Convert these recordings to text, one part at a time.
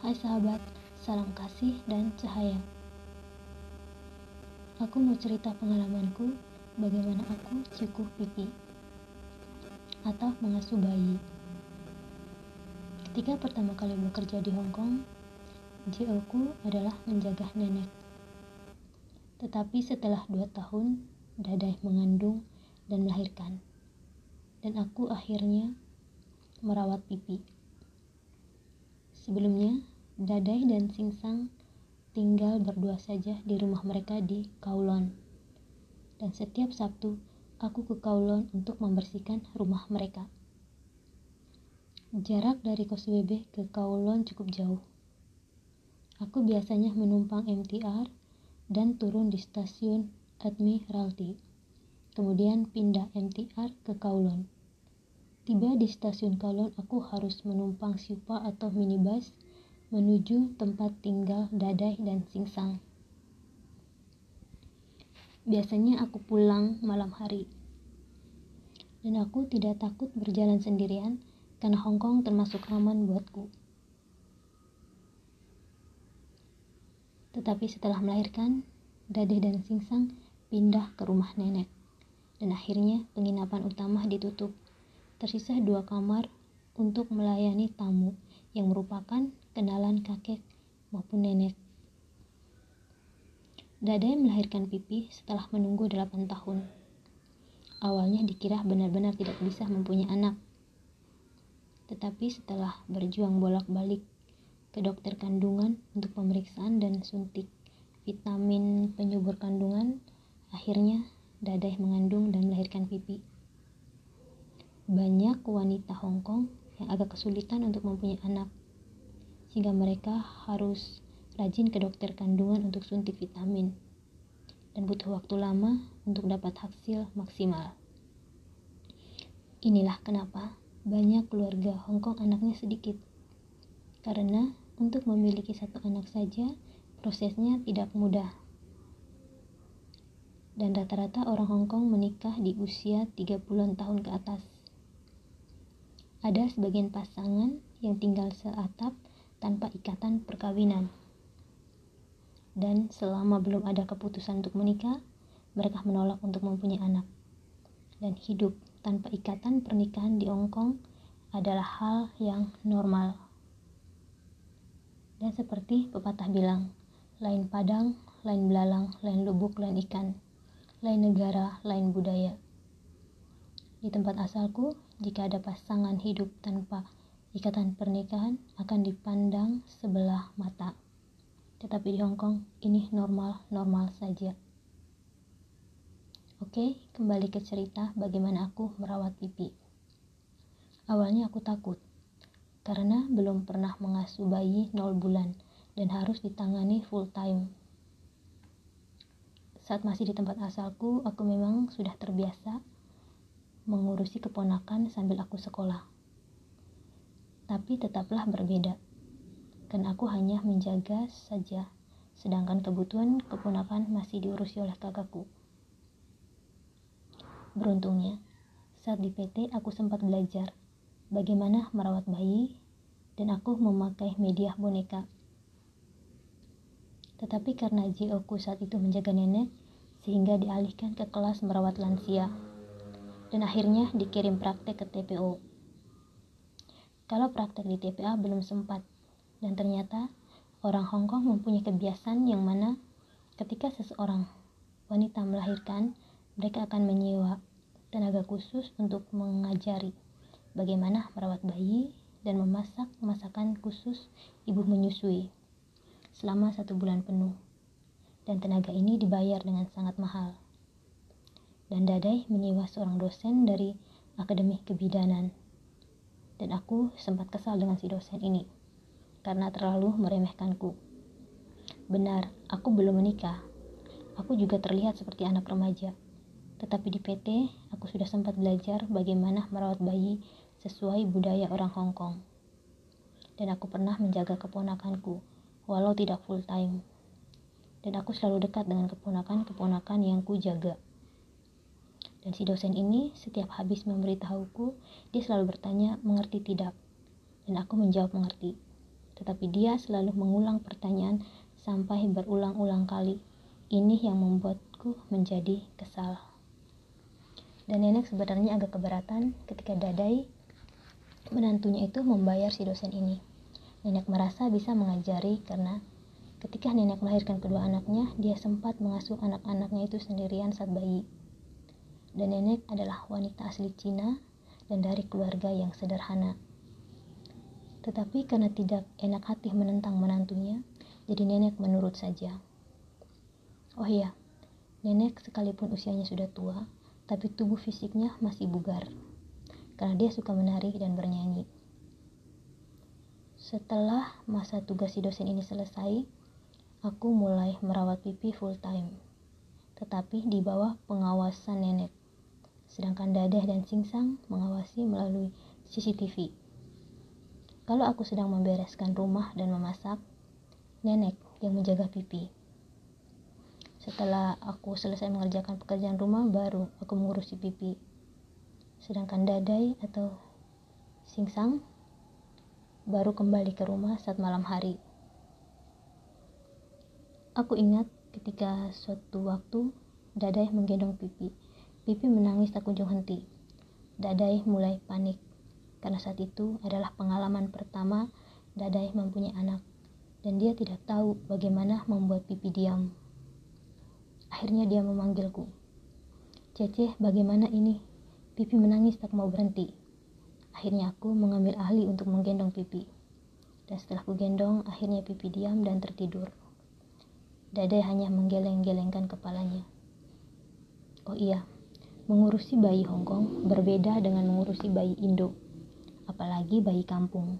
Hai sahabat, salam kasih dan cahaya. Aku mau cerita pengalamanku bagaimana aku cukup pipi atau mengasuh bayi. Ketika pertama kali bekerja di Hong Kong, JO ku adalah menjaga nenek. Tetapi setelah dua tahun, Dadai mengandung dan melahirkan. Dan aku akhirnya merawat pipi. Sebelumnya, Dadai dan Singsang tinggal berdua saja di rumah mereka di Kowloon. Dan setiap Sabtu, aku ke Kowloon untuk membersihkan rumah mereka. Jarak dari Koswebe ke Kowloon cukup jauh. Aku biasanya menumpang MTR dan turun di stasiun Admiralty. Kemudian pindah MTR ke Kowloon. Tiba di stasiun Kowloon, aku harus menumpang Sipa atau minibus menuju tempat tinggal Dadai dan Singsang. Biasanya aku pulang malam hari. Dan aku tidak takut berjalan sendirian karena Hong Kong termasuk aman buatku. Tetapi setelah melahirkan, Dadai dan Singsang pindah ke rumah nenek. Dan akhirnya penginapan utama ditutup. Tersisa dua kamar untuk melayani tamu yang merupakan kenalan kakek maupun nenek. Dadai melahirkan Pipi setelah menunggu 8 tahun. Awalnya dikira benar-benar tidak bisa mempunyai anak. Tetapi setelah berjuang bolak-balik ke dokter kandungan untuk pemeriksaan dan suntik vitamin penyubur kandungan, akhirnya Dadai mengandung dan melahirkan Pipi. Banyak wanita Hong Kong yang agak kesulitan untuk mempunyai anak sehingga mereka harus rajin ke dokter kandungan untuk suntik vitamin dan butuh waktu lama untuk dapat hasil maksimal. Inilah kenapa banyak keluarga Hong Kong anaknya sedikit. Karena untuk memiliki satu anak saja prosesnya tidak mudah. Dan rata-rata orang Hong Kong menikah di usia 30-an tahun ke atas. Ada sebagian pasangan yang tinggal seatap tanpa ikatan perkawinan. Dan selama belum ada keputusan untuk menikah, mereka menolak untuk mempunyai anak. Dan hidup tanpa ikatan pernikahan di Hong Kong adalah hal yang normal. Dan seperti pepatah bilang, lain padang, lain belalang, lain lubuk, lain ikan, lain negara, lain budaya. Di tempat asalku, jika ada pasangan hidup tanpa ikatan pernikahan akan dipandang sebelah mata. Tetapi di Hong Kong ini normal-normal saja. Oke, kembali ke cerita bagaimana aku merawat pipi. Awalnya aku takut karena belum pernah mengasuh bayi 0 bulan dan harus ditangani full time. Saat masih di tempat asalku, aku memang sudah terbiasa mengurusi keponakan sambil aku sekolah tapi tetaplah berbeda. Karena aku hanya menjaga saja, sedangkan kebutuhan keponakan masih diurusi oleh kakakku. Beruntungnya, saat di PT aku sempat belajar bagaimana merawat bayi dan aku memakai media boneka. Tetapi karena JO ku saat itu menjaga nenek, sehingga dialihkan ke kelas merawat lansia. Dan akhirnya dikirim praktek ke TPO kalau praktek di TPA belum sempat. Dan ternyata orang Hong Kong mempunyai kebiasaan yang mana ketika seseorang wanita melahirkan, mereka akan menyewa tenaga khusus untuk mengajari bagaimana merawat bayi dan memasak masakan khusus ibu menyusui selama satu bulan penuh. Dan tenaga ini dibayar dengan sangat mahal. Dan Dadai menyewa seorang dosen dari Akademi Kebidanan dan aku sempat kesal dengan si dosen ini karena terlalu meremehkanku. Benar, aku belum menikah. Aku juga terlihat seperti anak remaja. Tetapi di PT, aku sudah sempat belajar bagaimana merawat bayi sesuai budaya orang Hong Kong. Dan aku pernah menjaga keponakanku, walau tidak full time. Dan aku selalu dekat dengan keponakan-keponakan yang ku jaga. Dan si dosen ini setiap habis memberitahuku, dia selalu bertanya, mengerti tidak? Dan aku menjawab mengerti. tetapi dia selalu mengulang pertanyaan sampai berulang-ulang kali. Ini yang membuatku menjadi kesal. Dan nenek sebenarnya agak keberatan ketika Dadai menantunya itu membayar si dosen ini. Nenek merasa bisa mengajari karena ketika nenek melahirkan kedua anaknya, dia sempat mengasuh anak-anaknya itu sendirian saat bayi. Dan nenek adalah wanita asli Cina dan dari keluarga yang sederhana. Tetapi karena tidak enak hati menentang menantunya, jadi nenek menurut saja. Oh iya, nenek sekalipun usianya sudah tua, tapi tubuh fisiknya masih bugar. Karena dia suka menari dan bernyanyi. Setelah masa tugas si dosen ini selesai, aku mulai merawat pipi full time. Tetapi di bawah pengawasan nenek. Sedangkan Dadah dan Singsang mengawasi melalui CCTV. Kalau aku sedang membereskan rumah dan memasak, nenek yang menjaga pipi. Setelah aku selesai mengerjakan pekerjaan rumah, baru aku mengurusi pipi. Sedangkan dadai atau singsang baru kembali ke rumah saat malam hari. Aku ingat ketika suatu waktu dadai menggendong pipi. Pipi menangis tak kunjung henti. Dadai mulai panik karena saat itu adalah pengalaman pertama Dadai mempunyai anak dan dia tidak tahu bagaimana membuat pipi diam. Akhirnya dia memanggilku. Cece, bagaimana ini? Pipi menangis tak mau berhenti. Akhirnya aku mengambil ahli untuk menggendong pipi. Dan setelah ku gendong, akhirnya pipi diam dan tertidur. Dadai hanya menggeleng-gelengkan kepalanya. Oh iya, mengurusi bayi Hongkong berbeda dengan mengurusi bayi Indo, apalagi bayi kampung.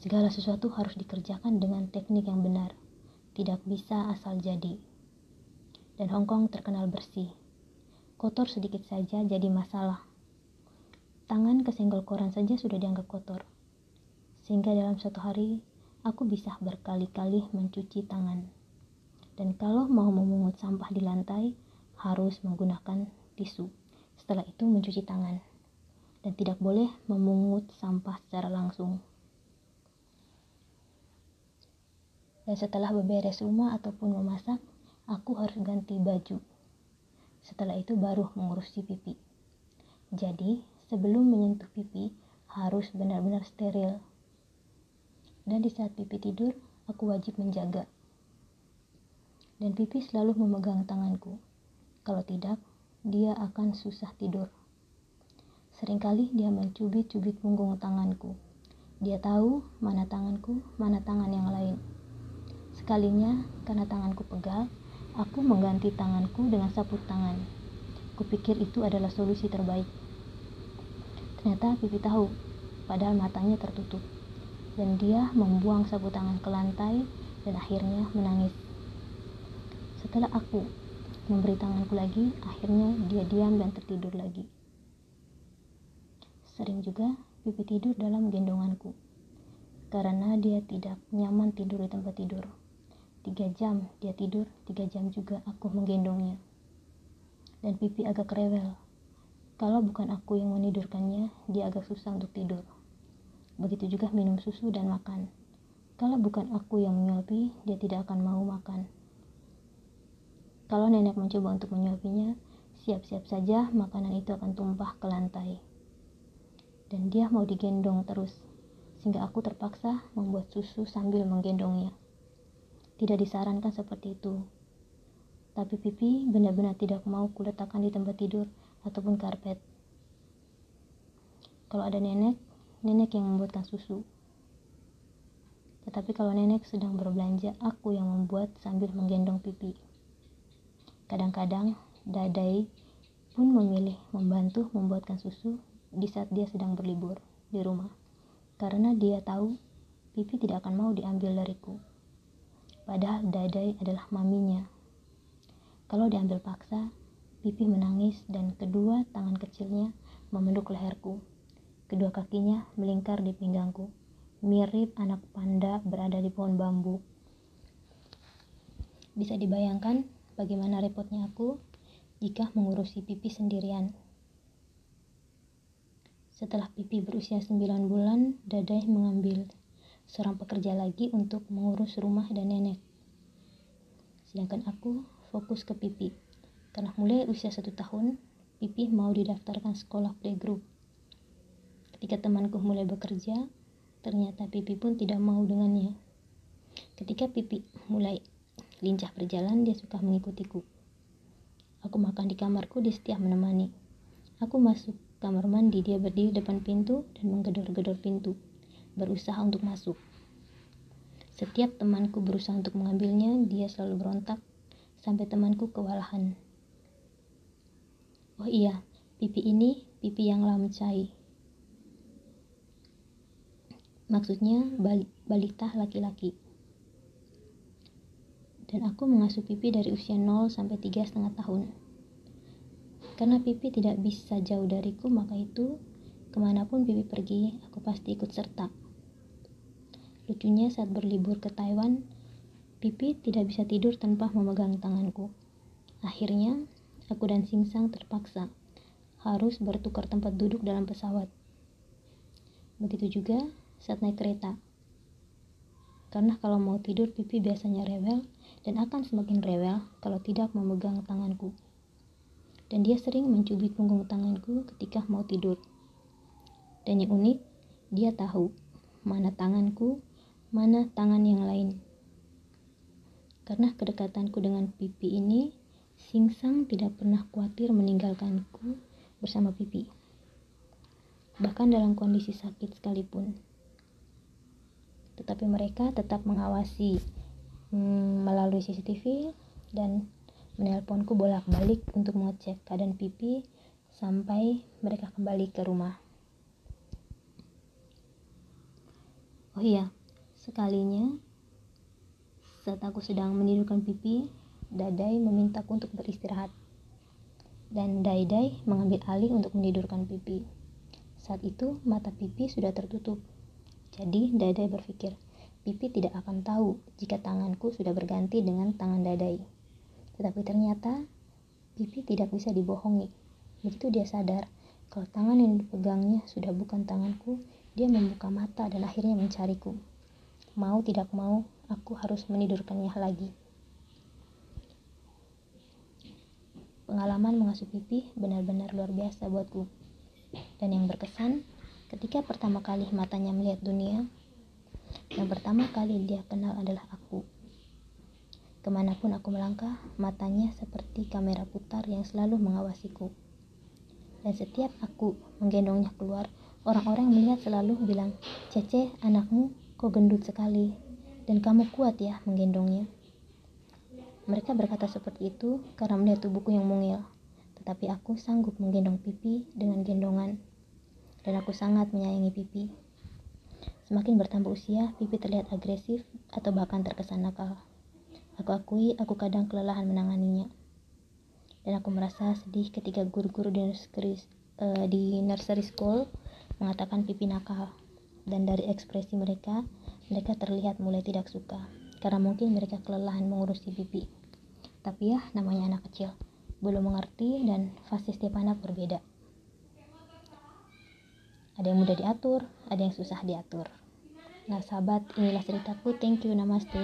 Segala sesuatu harus dikerjakan dengan teknik yang benar, tidak bisa asal jadi. Dan Hong Kong terkenal bersih. Kotor sedikit saja jadi masalah. Tangan kesenggol koran saja sudah dianggap kotor. Sehingga dalam satu hari, aku bisa berkali-kali mencuci tangan. Dan kalau mau memungut sampah di lantai, harus menggunakan tisu. Setelah itu mencuci tangan. Dan tidak boleh memungut sampah secara langsung. Dan setelah beberes rumah ataupun memasak, aku harus ganti baju. Setelah itu baru mengurusi pipi. Jadi, sebelum menyentuh pipi, harus benar-benar steril. Dan di saat pipi tidur, aku wajib menjaga. Dan pipi selalu memegang tanganku. Kalau tidak, dia akan susah tidur. Seringkali dia mencubit-cubit punggung tanganku. Dia tahu mana tanganku, mana tangan yang lain. Sekalinya, karena tanganku pegal, aku mengganti tanganku dengan sapu tangan. Kupikir itu adalah solusi terbaik. Ternyata Pipi tahu, padahal matanya tertutup. Dan dia membuang sapu tangan ke lantai dan akhirnya menangis. Setelah aku memberi tanganku lagi, akhirnya dia diam dan tertidur lagi. Sering juga Pipi tidur dalam gendonganku karena dia tidak nyaman tidur di tempat tidur. Tiga jam dia tidur, tiga jam juga aku menggendongnya. Dan pipi agak rewel. Kalau bukan aku yang menidurkannya, dia agak susah untuk tidur. Begitu juga minum susu dan makan. Kalau bukan aku yang menyuapi, dia tidak akan mau makan. Kalau nenek mencoba untuk menyuapinya, siap-siap saja makanan itu akan tumpah ke lantai. Dan dia mau digendong terus, sehingga aku terpaksa membuat susu sambil menggendongnya. Tidak disarankan seperti itu. Tapi pipi benar-benar tidak mau kuletakkan di tempat tidur ataupun karpet. Kalau ada nenek, nenek yang membuatkan susu. Tetapi kalau nenek sedang berbelanja, aku yang membuat sambil menggendong pipi. Kadang-kadang, Dadai pun memilih membantu membuatkan susu di saat dia sedang berlibur di rumah. Karena dia tahu pipi tidak akan mau diambil dariku padahal Dadai adalah maminya. Kalau diambil paksa, Pipi menangis dan kedua tangan kecilnya memeluk leherku. Kedua kakinya melingkar di pinggangku, mirip anak panda berada di pohon bambu. Bisa dibayangkan bagaimana repotnya aku jika mengurusi Pipi sendirian. Setelah Pipi berusia 9 bulan, Dadai mengambil seorang pekerja lagi untuk mengurus rumah dan nenek. Sedangkan aku fokus ke Pipi, karena mulai usia satu tahun, Pipi mau didaftarkan sekolah playgroup. Ketika temanku mulai bekerja, ternyata Pipi pun tidak mau dengannya. Ketika Pipi mulai lincah berjalan, dia suka mengikutiku. Aku makan di kamarku, dia setia menemani. Aku masuk kamar mandi, dia berdiri depan pintu dan menggedor-gedor pintu, berusaha untuk masuk. Setiap temanku berusaha untuk mengambilnya, dia selalu berontak sampai temanku kewalahan. Oh iya, pipi ini pipi yang lamcai. Maksudnya balita laki-laki. Dan aku mengasuh pipi dari usia 0 sampai 3 setengah tahun. Karena pipi tidak bisa jauh dariku, maka itu ke mana pun pipi pergi, aku pasti ikut serta. Lucunya saat berlibur ke Taiwan, Pipi tidak bisa tidur tanpa memegang tanganku. Akhirnya, aku dan Singsang terpaksa harus bertukar tempat duduk dalam pesawat. Begitu juga saat naik kereta. Karena kalau mau tidur, Pipi biasanya rewel dan akan semakin rewel kalau tidak memegang tanganku. Dan dia sering mencubit punggung tanganku ketika mau tidur. Dan yang unik, dia tahu mana tanganku mana tangan yang lain. Karena kedekatanku dengan pipi ini, Singsang tidak pernah khawatir meninggalkanku bersama pipi. Bahkan dalam kondisi sakit sekalipun. Tetapi mereka tetap mengawasi hmm, melalui CCTV dan menelponku bolak-balik untuk mengecek keadaan pipi sampai mereka kembali ke rumah. Oh iya, Sekalinya, saat aku sedang menidurkan pipi, Dadai memintaku untuk beristirahat. Dan Daidai mengambil alih untuk menidurkan pipi. Saat itu, mata pipi sudah tertutup. Jadi, Dadai berpikir, pipi tidak akan tahu jika tanganku sudah berganti dengan tangan Dadai. Tetapi ternyata, pipi tidak bisa dibohongi. Begitu dia sadar kalau tangan yang dipegangnya sudah bukan tanganku, dia membuka mata dan akhirnya mencariku. Mau tidak mau, aku harus menidurkannya lagi. Pengalaman mengasuh pipi benar-benar luar biasa buatku. Dan yang berkesan, ketika pertama kali matanya melihat dunia, yang pertama kali dia kenal adalah aku. Ke mana pun aku melangkah, matanya seperti kamera putar yang selalu mengawasiku. Dan setiap aku menggendongnya keluar, orang-orang melihat selalu bilang, Cece, anakmu Kau gendut sekali, dan kamu kuat ya menggendongnya. Mereka berkata seperti itu karena melihat tubuhku yang mungil, tetapi aku sanggup menggendong pipi dengan gendongan, dan aku sangat menyayangi pipi. Semakin bertambah usia, pipi terlihat agresif atau bahkan terkesan nakal. Aku akui aku kadang kelelahan menanganinya. Dan aku merasa sedih ketika guru-guru di nursery, uh, di nursery school mengatakan pipi nakal dan dari ekspresi mereka, mereka terlihat mulai tidak suka karena mungkin mereka kelelahan mengurusi pipi. Tapi ya, namanya anak kecil, belum mengerti dan fase setiap anak berbeda. Ada yang mudah diatur, ada yang susah diatur. Nah sahabat, inilah ceritaku. Thank you, namaste.